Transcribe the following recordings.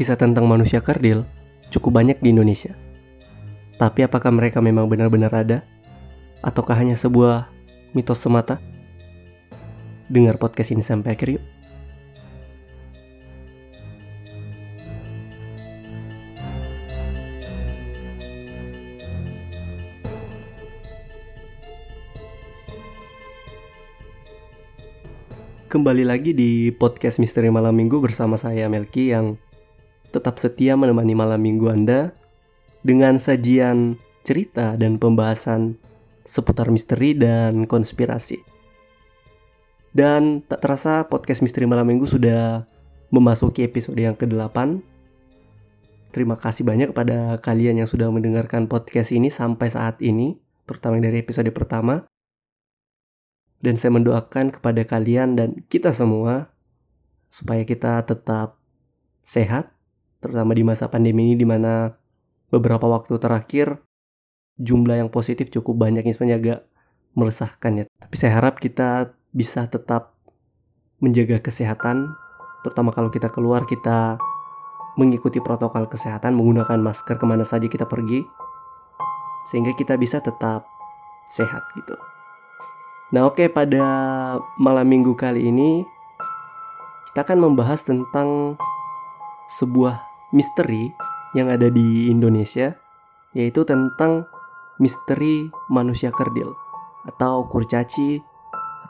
kisah tentang manusia kerdil cukup banyak di Indonesia. Tapi apakah mereka memang benar-benar ada? Ataukah hanya sebuah mitos semata? Dengar podcast ini sampai akhir yuk. Kembali lagi di podcast Misteri Malam Minggu bersama saya Melki yang tetap setia menemani malam minggu Anda dengan sajian cerita dan pembahasan seputar misteri dan konspirasi. Dan tak terasa podcast Misteri Malam Minggu sudah memasuki episode yang ke-8. Terima kasih banyak kepada kalian yang sudah mendengarkan podcast ini sampai saat ini, terutama dari episode pertama. Dan saya mendoakan kepada kalian dan kita semua supaya kita tetap sehat, terutama di masa pandemi ini di mana beberapa waktu terakhir jumlah yang positif cukup banyak ini sebenarnya agak meresahkan ya. Tapi saya harap kita bisa tetap menjaga kesehatan, terutama kalau kita keluar kita mengikuti protokol kesehatan, menggunakan masker ke mana saja kita pergi, sehingga kita bisa tetap sehat gitu. Nah oke okay, pada malam minggu kali ini kita akan membahas tentang sebuah misteri yang ada di Indonesia yaitu tentang misteri manusia kerdil atau kurcaci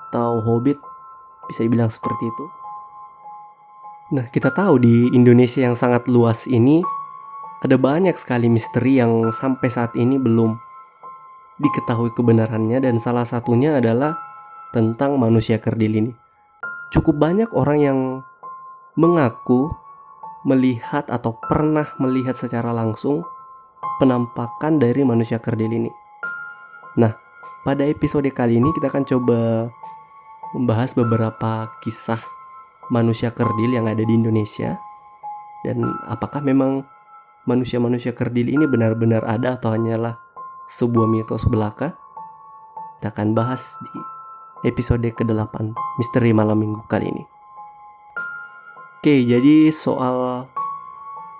atau hobbit bisa dibilang seperti itu. Nah, kita tahu di Indonesia yang sangat luas ini ada banyak sekali misteri yang sampai saat ini belum diketahui kebenarannya dan salah satunya adalah tentang manusia kerdil ini. Cukup banyak orang yang mengaku melihat atau pernah melihat secara langsung penampakan dari manusia kerdil ini. Nah, pada episode kali ini kita akan coba membahas beberapa kisah manusia kerdil yang ada di Indonesia dan apakah memang manusia-manusia kerdil ini benar-benar ada atau hanyalah sebuah mitos belaka? Kita akan bahas di episode ke-8 Misteri Malam Minggu kali ini. Oke, jadi soal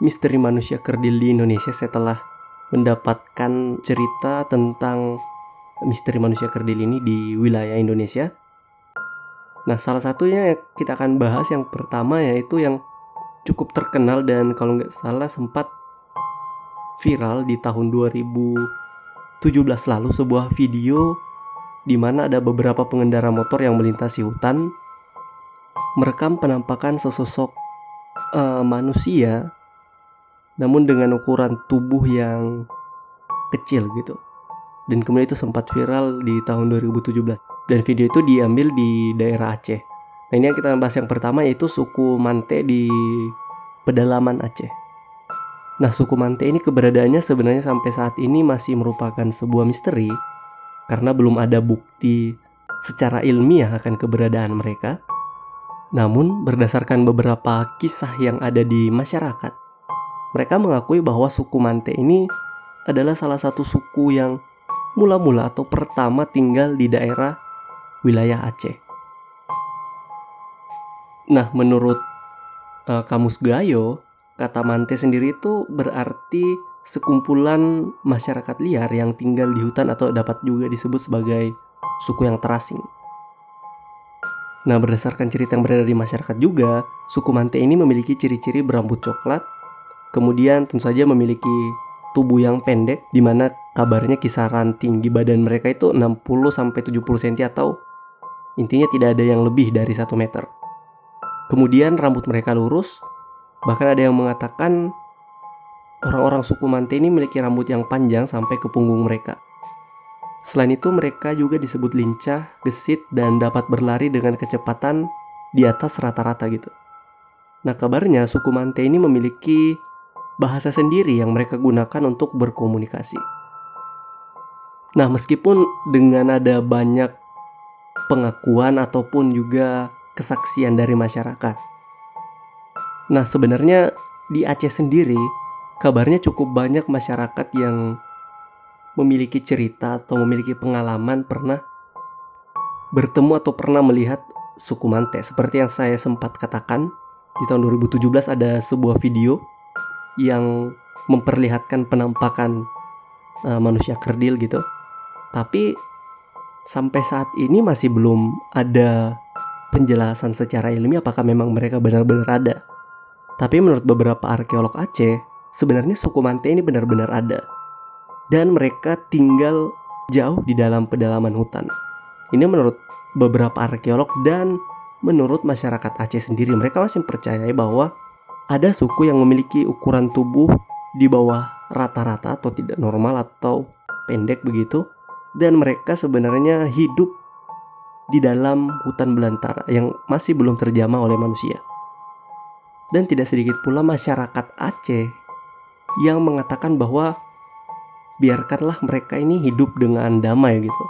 misteri manusia kerdil di Indonesia setelah mendapatkan cerita tentang misteri manusia kerdil ini di wilayah Indonesia. Nah, salah satunya kita akan bahas yang pertama yaitu yang cukup terkenal dan kalau nggak salah sempat viral di tahun 2000 17 lalu sebuah video di mana ada beberapa pengendara motor yang melintasi hutan merekam penampakan sesosok uh, manusia namun dengan ukuran tubuh yang kecil gitu. Dan kemudian itu sempat viral di tahun 2017 dan video itu diambil di daerah Aceh. Nah, ini yang kita bahas yang pertama yaitu suku Mante di pedalaman Aceh. Nah, suku Mante ini keberadaannya sebenarnya sampai saat ini masih merupakan sebuah misteri karena belum ada bukti secara ilmiah akan keberadaan mereka. Namun, berdasarkan beberapa kisah yang ada di masyarakat, mereka mengakui bahwa suku Mante ini adalah salah satu suku yang mula-mula atau pertama tinggal di daerah wilayah Aceh. Nah, menurut uh, Kamus Gayo, Kata mante sendiri itu berarti sekumpulan masyarakat liar yang tinggal di hutan atau dapat juga disebut sebagai suku yang terasing. Nah, berdasarkan cerita yang berada di masyarakat juga, suku Mante ini memiliki ciri-ciri berambut coklat, kemudian tentu saja memiliki tubuh yang pendek, di mana kabarnya kisaran tinggi badan mereka itu 60-70 cm atau intinya tidak ada yang lebih dari 1 meter. Kemudian rambut mereka lurus, Bahkan ada yang mengatakan orang-orang suku Mante ini memiliki rambut yang panjang sampai ke punggung mereka. Selain itu mereka juga disebut lincah, gesit, dan dapat berlari dengan kecepatan di atas rata-rata gitu. Nah kabarnya suku Mante ini memiliki bahasa sendiri yang mereka gunakan untuk berkomunikasi. Nah meskipun dengan ada banyak pengakuan ataupun juga kesaksian dari masyarakat, Nah, sebenarnya di Aceh sendiri kabarnya cukup banyak masyarakat yang memiliki cerita atau memiliki pengalaman pernah bertemu atau pernah melihat suku Mante. Seperti yang saya sempat katakan, di tahun 2017 ada sebuah video yang memperlihatkan penampakan uh, manusia kerdil gitu. Tapi sampai saat ini masih belum ada penjelasan secara ilmiah apakah memang mereka benar-benar ada. Tapi menurut beberapa arkeolog Aceh, sebenarnya suku Mante ini benar-benar ada. Dan mereka tinggal jauh di dalam pedalaman hutan. Ini menurut beberapa arkeolog dan menurut masyarakat Aceh sendiri. Mereka masih percaya bahwa ada suku yang memiliki ukuran tubuh di bawah rata-rata atau tidak normal atau pendek begitu. Dan mereka sebenarnya hidup di dalam hutan belantara yang masih belum terjamah oleh manusia. Dan tidak sedikit pula masyarakat Aceh yang mengatakan bahwa biarkanlah mereka ini hidup dengan damai gitu.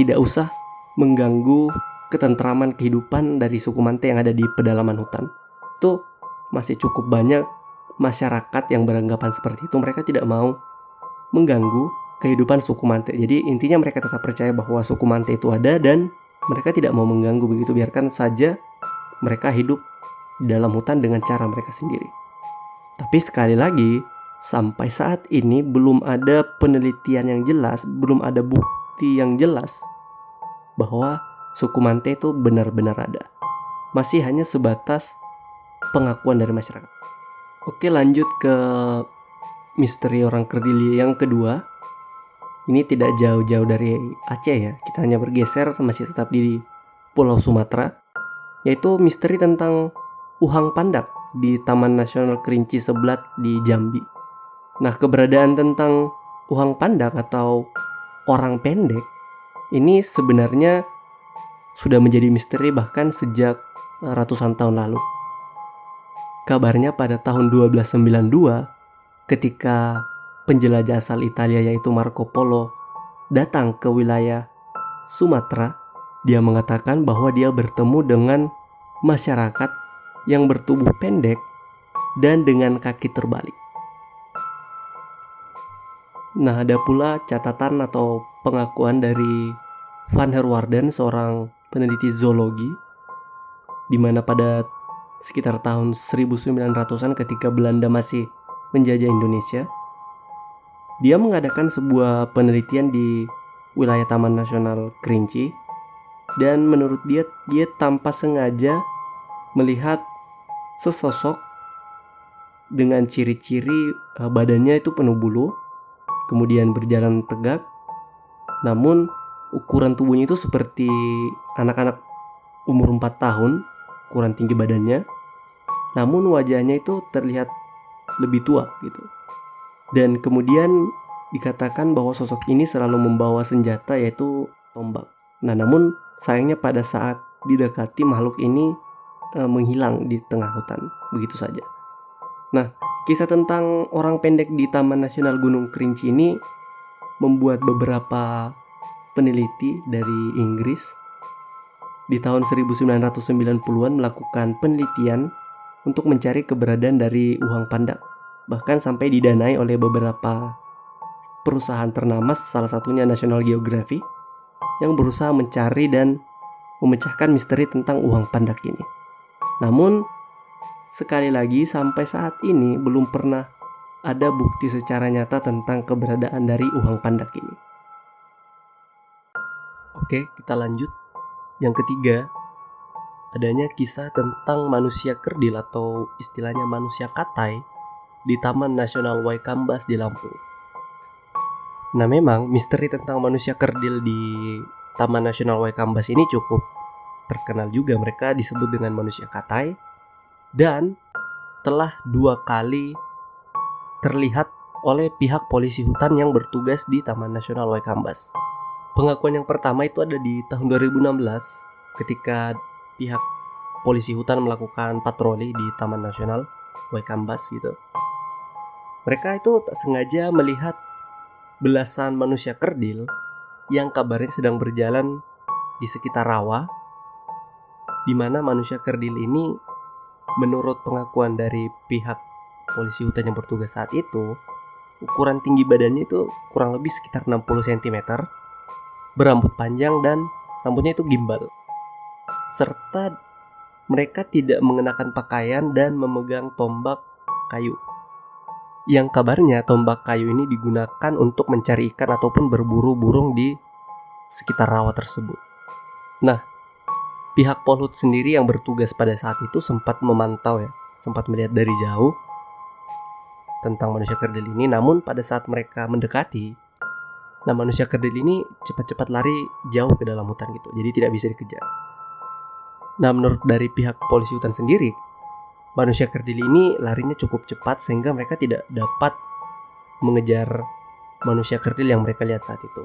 Tidak usah mengganggu ketentraman kehidupan dari suku Mante yang ada di pedalaman hutan. Itu masih cukup banyak masyarakat yang beranggapan seperti itu. Mereka tidak mau mengganggu kehidupan suku Mante. Jadi intinya mereka tetap percaya bahwa suku Mante itu ada dan mereka tidak mau mengganggu begitu biarkan saja mereka hidup dalam hutan dengan cara mereka sendiri. Tapi sekali lagi, sampai saat ini belum ada penelitian yang jelas, belum ada bukti yang jelas bahwa suku Mante itu benar-benar ada. Masih hanya sebatas pengakuan dari masyarakat. Oke, lanjut ke misteri orang Kerdili yang kedua, ini tidak jauh-jauh dari Aceh ya. Kita hanya bergeser masih tetap di Pulau Sumatera, yaitu misteri tentang Uhang Pandak di Taman Nasional Kerinci Seblat di Jambi. Nah, keberadaan tentang Uhang Pandak atau orang pendek ini sebenarnya sudah menjadi misteri bahkan sejak ratusan tahun lalu. Kabarnya pada tahun 1292 ketika penjelajah asal Italia yaitu Marco Polo datang ke wilayah Sumatera, dia mengatakan bahwa dia bertemu dengan masyarakat yang bertubuh pendek dan dengan kaki terbalik. Nah, ada pula catatan atau pengakuan dari Van Herwarden, seorang peneliti zoologi, di mana pada sekitar tahun 1900-an ketika Belanda masih menjajah Indonesia, dia mengadakan sebuah penelitian di wilayah Taman Nasional Kerinci. Dan menurut dia dia tanpa sengaja melihat sesosok dengan ciri-ciri uh, badannya itu penuh bulu kemudian berjalan tegak namun ukuran tubuhnya itu seperti anak-anak umur 4 tahun ukuran tinggi badannya namun wajahnya itu terlihat lebih tua gitu dan kemudian dikatakan bahwa sosok ini selalu membawa senjata yaitu tombak. Nah, namun sayangnya pada saat didekati makhluk ini e, menghilang di tengah hutan begitu saja. Nah, kisah tentang orang pendek di Taman Nasional Gunung Kerinci ini membuat beberapa peneliti dari Inggris di tahun 1990-an melakukan penelitian untuk mencari keberadaan dari uang pandak bahkan sampai didanai oleh beberapa perusahaan ternama salah satunya National Geographic yang berusaha mencari dan memecahkan misteri tentang uang pandak ini. Namun sekali lagi sampai saat ini belum pernah ada bukti secara nyata tentang keberadaan dari uang pandak ini. Oke, kita lanjut. Yang ketiga, adanya kisah tentang manusia kerdil atau istilahnya manusia katai di Taman Nasional Waikambas di Lampung. Nah memang misteri tentang manusia kerdil di Taman Nasional Waikambas ini cukup terkenal juga mereka disebut dengan manusia katai dan telah dua kali terlihat oleh pihak polisi hutan yang bertugas di Taman Nasional Waikambas. Pengakuan yang pertama itu ada di tahun 2016 ketika pihak polisi hutan melakukan patroli di Taman Nasional Waikambas gitu. Mereka itu tak sengaja melihat belasan manusia kerdil yang kabarnya sedang berjalan di sekitar rawa di mana manusia kerdil ini menurut pengakuan dari pihak polisi hutan yang bertugas saat itu ukuran tinggi badannya itu kurang lebih sekitar 60 cm berambut panjang dan rambutnya itu gimbal serta mereka tidak mengenakan pakaian dan memegang tombak kayu yang kabarnya tombak kayu ini digunakan untuk mencari ikan ataupun berburu burung di sekitar rawa tersebut. Nah, pihak Polhut sendiri yang bertugas pada saat itu sempat memantau ya, sempat melihat dari jauh tentang manusia kerdil ini. Namun pada saat mereka mendekati, nah manusia kerdil ini cepat-cepat lari jauh ke dalam hutan gitu, jadi tidak bisa dikejar. Nah menurut dari pihak polisi hutan sendiri, manusia kerdil ini larinya cukup cepat sehingga mereka tidak dapat mengejar manusia kerdil yang mereka lihat saat itu.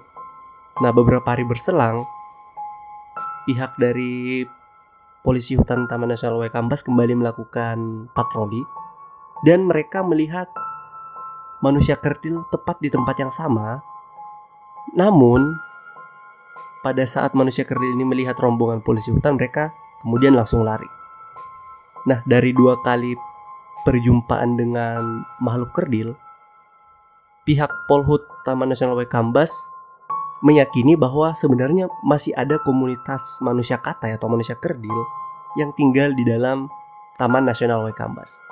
Nah, beberapa hari berselang, pihak dari polisi hutan Taman Nasional Waikambas kembali melakukan patroli dan mereka melihat manusia kerdil tepat di tempat yang sama. Namun, pada saat manusia kerdil ini melihat rombongan polisi hutan, mereka kemudian langsung lari. Nah, dari dua kali perjumpaan dengan makhluk kerdil, pihak Polhut Taman Nasional Waikambas meyakini bahwa sebenarnya masih ada komunitas manusia kata atau manusia kerdil yang tinggal di dalam Taman Nasional Waikambas.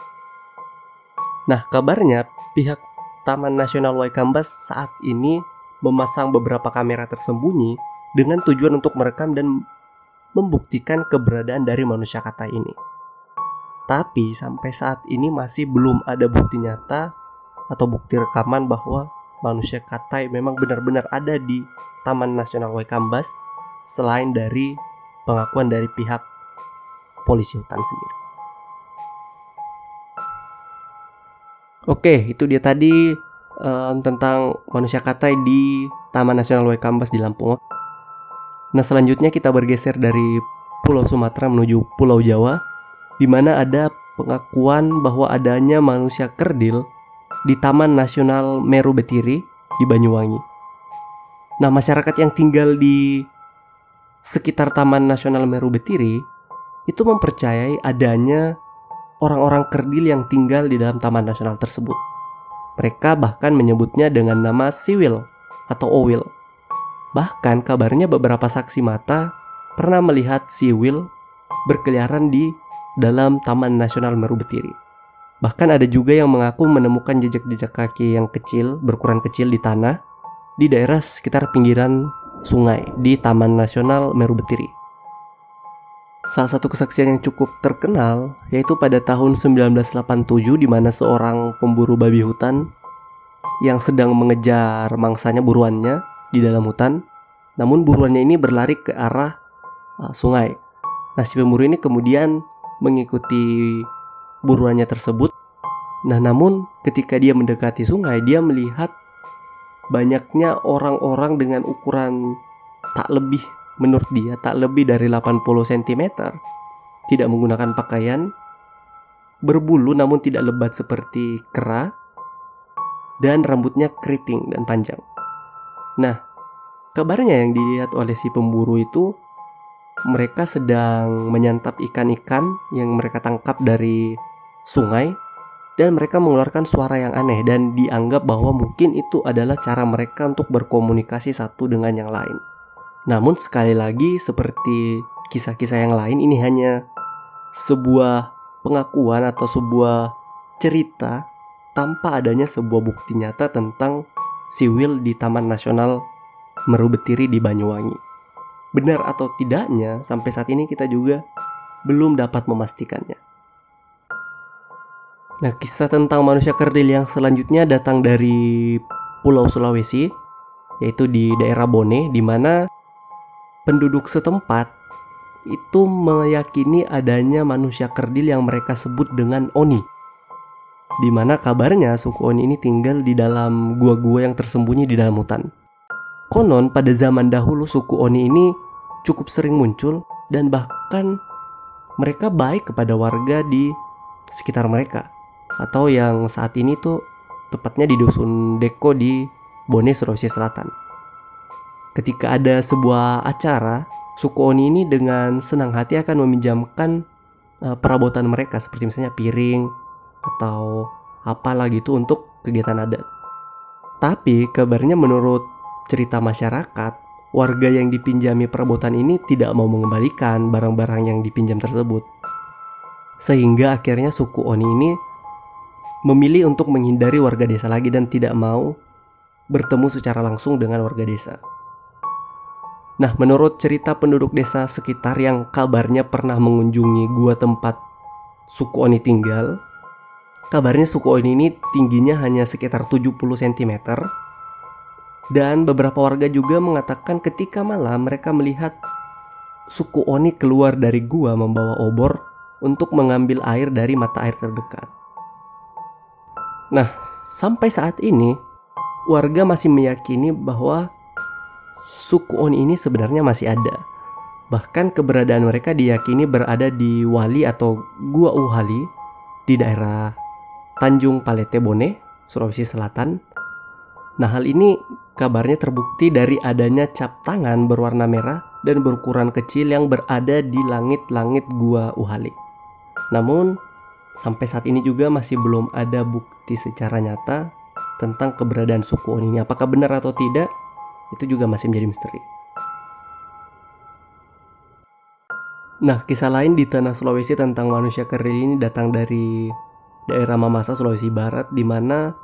Nah, kabarnya pihak Taman Nasional Waikambas saat ini memasang beberapa kamera tersembunyi dengan tujuan untuk merekam dan membuktikan keberadaan dari manusia kata ini. Tapi sampai saat ini masih belum ada bukti nyata atau bukti rekaman bahwa manusia katai memang benar-benar ada di Taman Nasional Waikambas selain dari pengakuan dari pihak polisi hutan sendiri. Oke, itu dia tadi um, tentang manusia katai di Taman Nasional Waikambas di Lampung. Nah, selanjutnya kita bergeser dari Pulau Sumatera menuju Pulau Jawa di mana ada pengakuan bahwa adanya manusia kerdil di Taman Nasional Meru Betiri di Banyuwangi. Nah, masyarakat yang tinggal di sekitar Taman Nasional Meru Betiri itu mempercayai adanya orang-orang kerdil yang tinggal di dalam taman nasional tersebut. Mereka bahkan menyebutnya dengan nama Siwil atau Owil. Bahkan kabarnya beberapa saksi mata pernah melihat Siwil berkeliaran di dalam Taman Nasional Meru Betiri. Bahkan ada juga yang mengaku menemukan jejak-jejak kaki yang kecil, berukuran kecil di tanah di daerah sekitar pinggiran sungai di Taman Nasional Meru Betiri. Salah satu kesaksian yang cukup terkenal yaitu pada tahun 1987 di mana seorang pemburu babi hutan yang sedang mengejar mangsanya buruannya di dalam hutan, namun buruannya ini berlari ke arah uh, sungai. Nah, si pemburu ini kemudian mengikuti buruannya tersebut. Nah, namun ketika dia mendekati sungai, dia melihat banyaknya orang-orang dengan ukuran tak lebih menurut dia tak lebih dari 80 cm. Tidak menggunakan pakaian, berbulu namun tidak lebat seperti kera dan rambutnya keriting dan panjang. Nah, kabarnya yang dilihat oleh si pemburu itu mereka sedang menyantap ikan-ikan yang mereka tangkap dari sungai dan mereka mengeluarkan suara yang aneh dan dianggap bahwa mungkin itu adalah cara mereka untuk berkomunikasi satu dengan yang lain. Namun sekali lagi seperti kisah-kisah yang lain ini hanya sebuah pengakuan atau sebuah cerita tanpa adanya sebuah bukti nyata tentang siwil di Taman Nasional Meru Betiri di Banyuwangi. Benar atau tidaknya, sampai saat ini kita juga belum dapat memastikannya. Nah, kisah tentang manusia kerdil yang selanjutnya datang dari Pulau Sulawesi, yaitu di daerah Bone, di mana penduduk setempat itu meyakini adanya manusia kerdil yang mereka sebut dengan Oni. Di mana kabarnya suku Oni ini tinggal di dalam gua-gua yang tersembunyi di dalam hutan. Konon pada zaman dahulu suku Oni ini cukup sering muncul dan bahkan mereka baik kepada warga di sekitar mereka atau yang saat ini tuh tepatnya di dusun Deko di Bone Sulawesi Selatan. Ketika ada sebuah acara, suku Oni ini dengan senang hati akan meminjamkan uh, perabotan mereka seperti misalnya piring atau apalah gitu untuk kegiatan adat. Tapi kabarnya menurut cerita masyarakat, warga yang dipinjami perabotan ini tidak mau mengembalikan barang-barang yang dipinjam tersebut. Sehingga akhirnya suku Oni ini memilih untuk menghindari warga desa lagi dan tidak mau bertemu secara langsung dengan warga desa. Nah, menurut cerita penduduk desa sekitar yang kabarnya pernah mengunjungi gua tempat suku Oni tinggal, kabarnya suku Oni ini tingginya hanya sekitar 70 cm. Dan beberapa warga juga mengatakan ketika malam mereka melihat suku Oni keluar dari gua membawa obor untuk mengambil air dari mata air terdekat. Nah, sampai saat ini warga masih meyakini bahwa suku Oni ini sebenarnya masih ada. Bahkan keberadaan mereka diyakini berada di Wali atau Gua Uhali di daerah Tanjung Palete Bone, Sulawesi Selatan. Nah, hal ini kabarnya terbukti dari adanya cap tangan berwarna merah dan berukuran kecil yang berada di langit-langit Gua Uhali. Namun, sampai saat ini juga masih belum ada bukti secara nyata tentang keberadaan suku Oni ini. Apakah benar atau tidak? itu juga masih menjadi misteri. Nah, kisah lain di tanah Sulawesi tentang manusia kerdil ini datang dari daerah Mamasa, Sulawesi Barat, di mana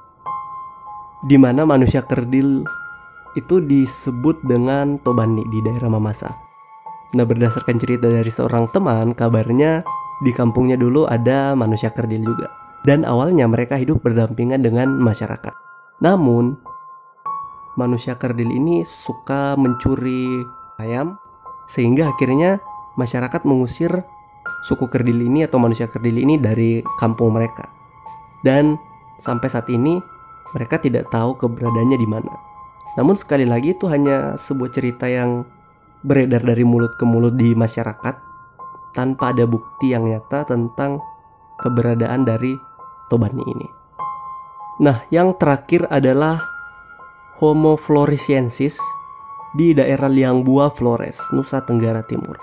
di mana manusia kerdil itu disebut dengan Tobani di daerah Mamasa. Nah, berdasarkan cerita dari seorang teman, kabarnya di kampungnya dulu ada manusia kerdil juga. Dan awalnya mereka hidup berdampingan dengan masyarakat. Namun, manusia kerdil ini suka mencuri ayam sehingga akhirnya masyarakat mengusir suku kerdil ini atau manusia kerdil ini dari kampung mereka. Dan sampai saat ini mereka tidak tahu keberadaannya di mana. Namun sekali lagi itu hanya sebuah cerita yang beredar dari mulut ke mulut di masyarakat tanpa ada bukti yang nyata tentang keberadaan dari Tobani ini. Nah, yang terakhir adalah Homo floresiensis di daerah Liangbua Flores, Nusa Tenggara Timur.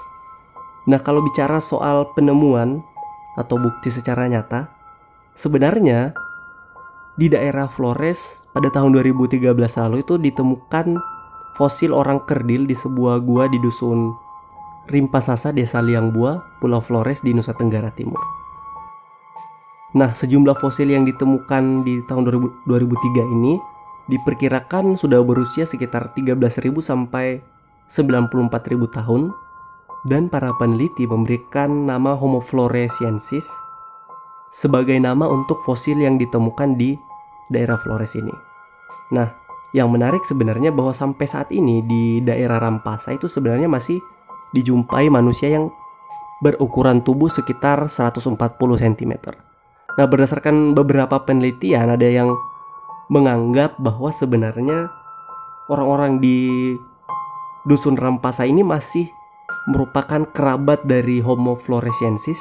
Nah, kalau bicara soal penemuan atau bukti secara nyata, sebenarnya di daerah Flores pada tahun 2013 lalu itu ditemukan fosil orang kerdil di sebuah gua di dusun Rimpasasa, Desa Liangbua, Pulau Flores di Nusa Tenggara Timur. Nah, sejumlah fosil yang ditemukan di tahun 2003 ini diperkirakan sudah berusia sekitar 13.000 sampai 94.000 tahun dan para peneliti memberikan nama Homo floresiensis sebagai nama untuk fosil yang ditemukan di daerah Flores ini. Nah, yang menarik sebenarnya bahwa sampai saat ini di daerah Rampasa itu sebenarnya masih dijumpai manusia yang berukuran tubuh sekitar 140 cm. Nah, berdasarkan beberapa penelitian ada yang menganggap bahwa sebenarnya orang-orang di dusun Rampasa ini masih merupakan kerabat dari Homo floresiensis.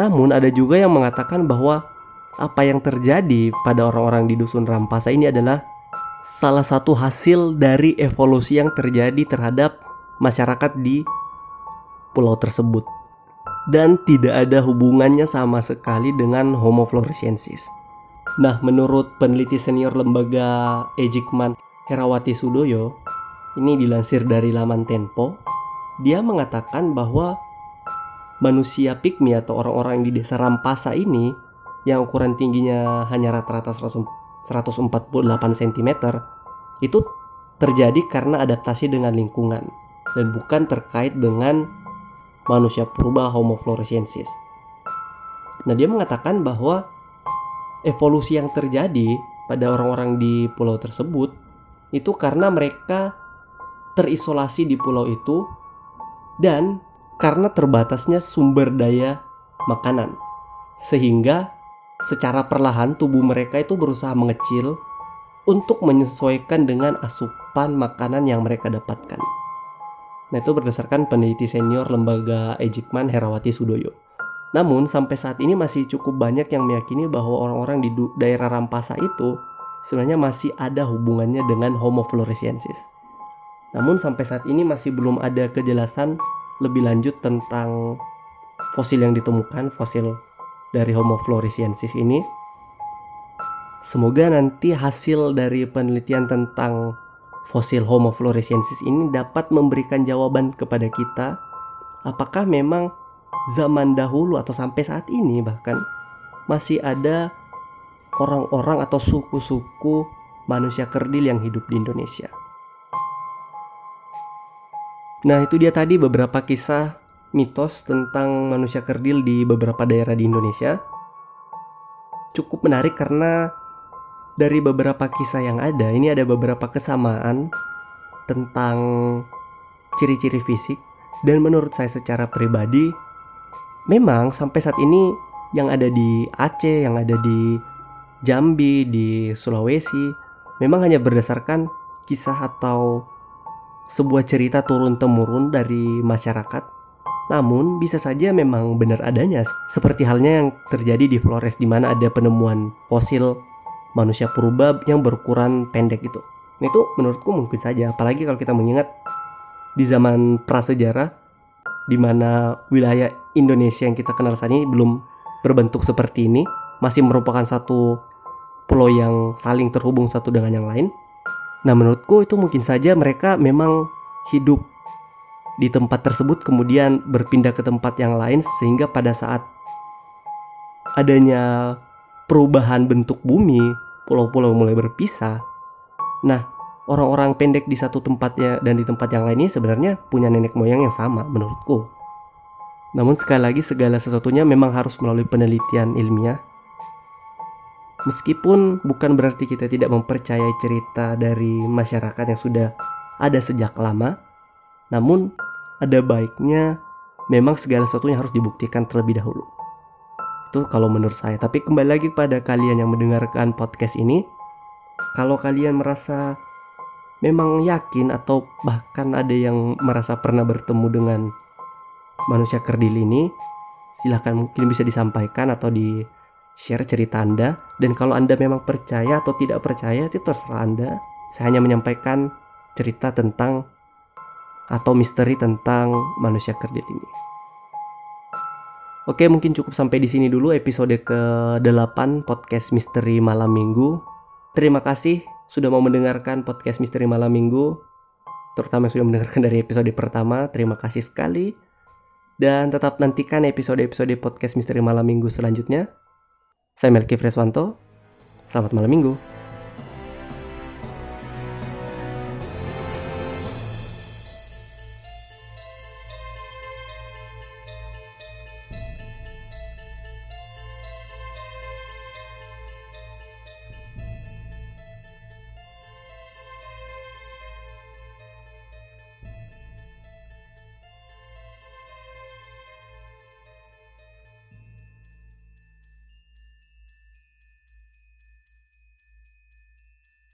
Namun ada juga yang mengatakan bahwa apa yang terjadi pada orang-orang di dusun Rampasa ini adalah salah satu hasil dari evolusi yang terjadi terhadap masyarakat di pulau tersebut dan tidak ada hubungannya sama sekali dengan Homo floresiensis. Nah, menurut peneliti senior lembaga Ejikman Herawati Sudoyo, ini dilansir dari laman Tempo, dia mengatakan bahwa manusia pygmy atau orang-orang di desa Rampasa ini yang ukuran tingginya hanya rata-rata 148 cm itu terjadi karena adaptasi dengan lingkungan dan bukan terkait dengan manusia purba Homo floresiensis. Nah, dia mengatakan bahwa evolusi yang terjadi pada orang-orang di pulau tersebut itu karena mereka terisolasi di pulau itu dan karena terbatasnya sumber daya makanan sehingga secara perlahan tubuh mereka itu berusaha mengecil untuk menyesuaikan dengan asupan makanan yang mereka dapatkan. Nah itu berdasarkan peneliti senior lembaga Ejikman Herawati Sudoyo. Namun sampai saat ini masih cukup banyak yang meyakini bahwa orang-orang di daerah Rampasa itu sebenarnya masih ada hubungannya dengan Homo floresiensis. Namun sampai saat ini masih belum ada kejelasan lebih lanjut tentang fosil yang ditemukan, fosil dari Homo floresiensis ini. Semoga nanti hasil dari penelitian tentang fosil Homo floresiensis ini dapat memberikan jawaban kepada kita apakah memang zaman dahulu atau sampai saat ini bahkan masih ada orang-orang atau suku-suku manusia kerdil yang hidup di Indonesia. Nah, itu dia tadi beberapa kisah mitos tentang manusia kerdil di beberapa daerah di Indonesia. Cukup menarik karena dari beberapa kisah yang ada, ini ada beberapa kesamaan tentang ciri-ciri fisik dan menurut saya secara pribadi memang sampai saat ini yang ada di Aceh, yang ada di Jambi, di Sulawesi memang hanya berdasarkan kisah atau sebuah cerita turun-temurun dari masyarakat. Namun bisa saja memang benar adanya seperti halnya yang terjadi di Flores di mana ada penemuan fosil manusia purba yang berukuran pendek itu. Nah, itu menurutku mungkin saja apalagi kalau kita mengingat di zaman prasejarah di mana wilayah Indonesia yang kita kenal saat ini belum berbentuk seperti ini, masih merupakan satu pulau yang saling terhubung satu dengan yang lain. Nah, menurutku itu mungkin saja mereka memang hidup di tempat tersebut kemudian berpindah ke tempat yang lain sehingga pada saat adanya perubahan bentuk bumi, pulau-pulau mulai berpisah. Nah, orang-orang pendek di satu tempatnya dan di tempat yang lainnya sebenarnya punya nenek moyang yang sama menurutku. Namun sekali lagi segala sesuatunya memang harus melalui penelitian ilmiah Meskipun bukan berarti kita tidak mempercayai cerita dari masyarakat yang sudah ada sejak lama, namun ada baiknya memang segala sesuatunya harus dibuktikan terlebih dahulu. Itu kalau menurut saya. Tapi kembali lagi pada kalian yang mendengarkan podcast ini, kalau kalian merasa memang yakin atau bahkan ada yang merasa pernah bertemu dengan manusia kerdil ini, silahkan mungkin bisa disampaikan atau di share cerita Anda dan kalau Anda memang percaya atau tidak percaya itu terserah Anda. Saya hanya menyampaikan cerita tentang atau misteri tentang manusia kerdil ini. Oke, mungkin cukup sampai di sini dulu episode ke-8 podcast Misteri Malam Minggu. Terima kasih sudah mau mendengarkan podcast Misteri Malam Minggu. Terutama sudah mendengarkan dari episode pertama. Terima kasih sekali. Dan tetap nantikan episode-episode podcast Misteri Malam Minggu selanjutnya. Saya Melki Freswanto. Selamat malam minggu.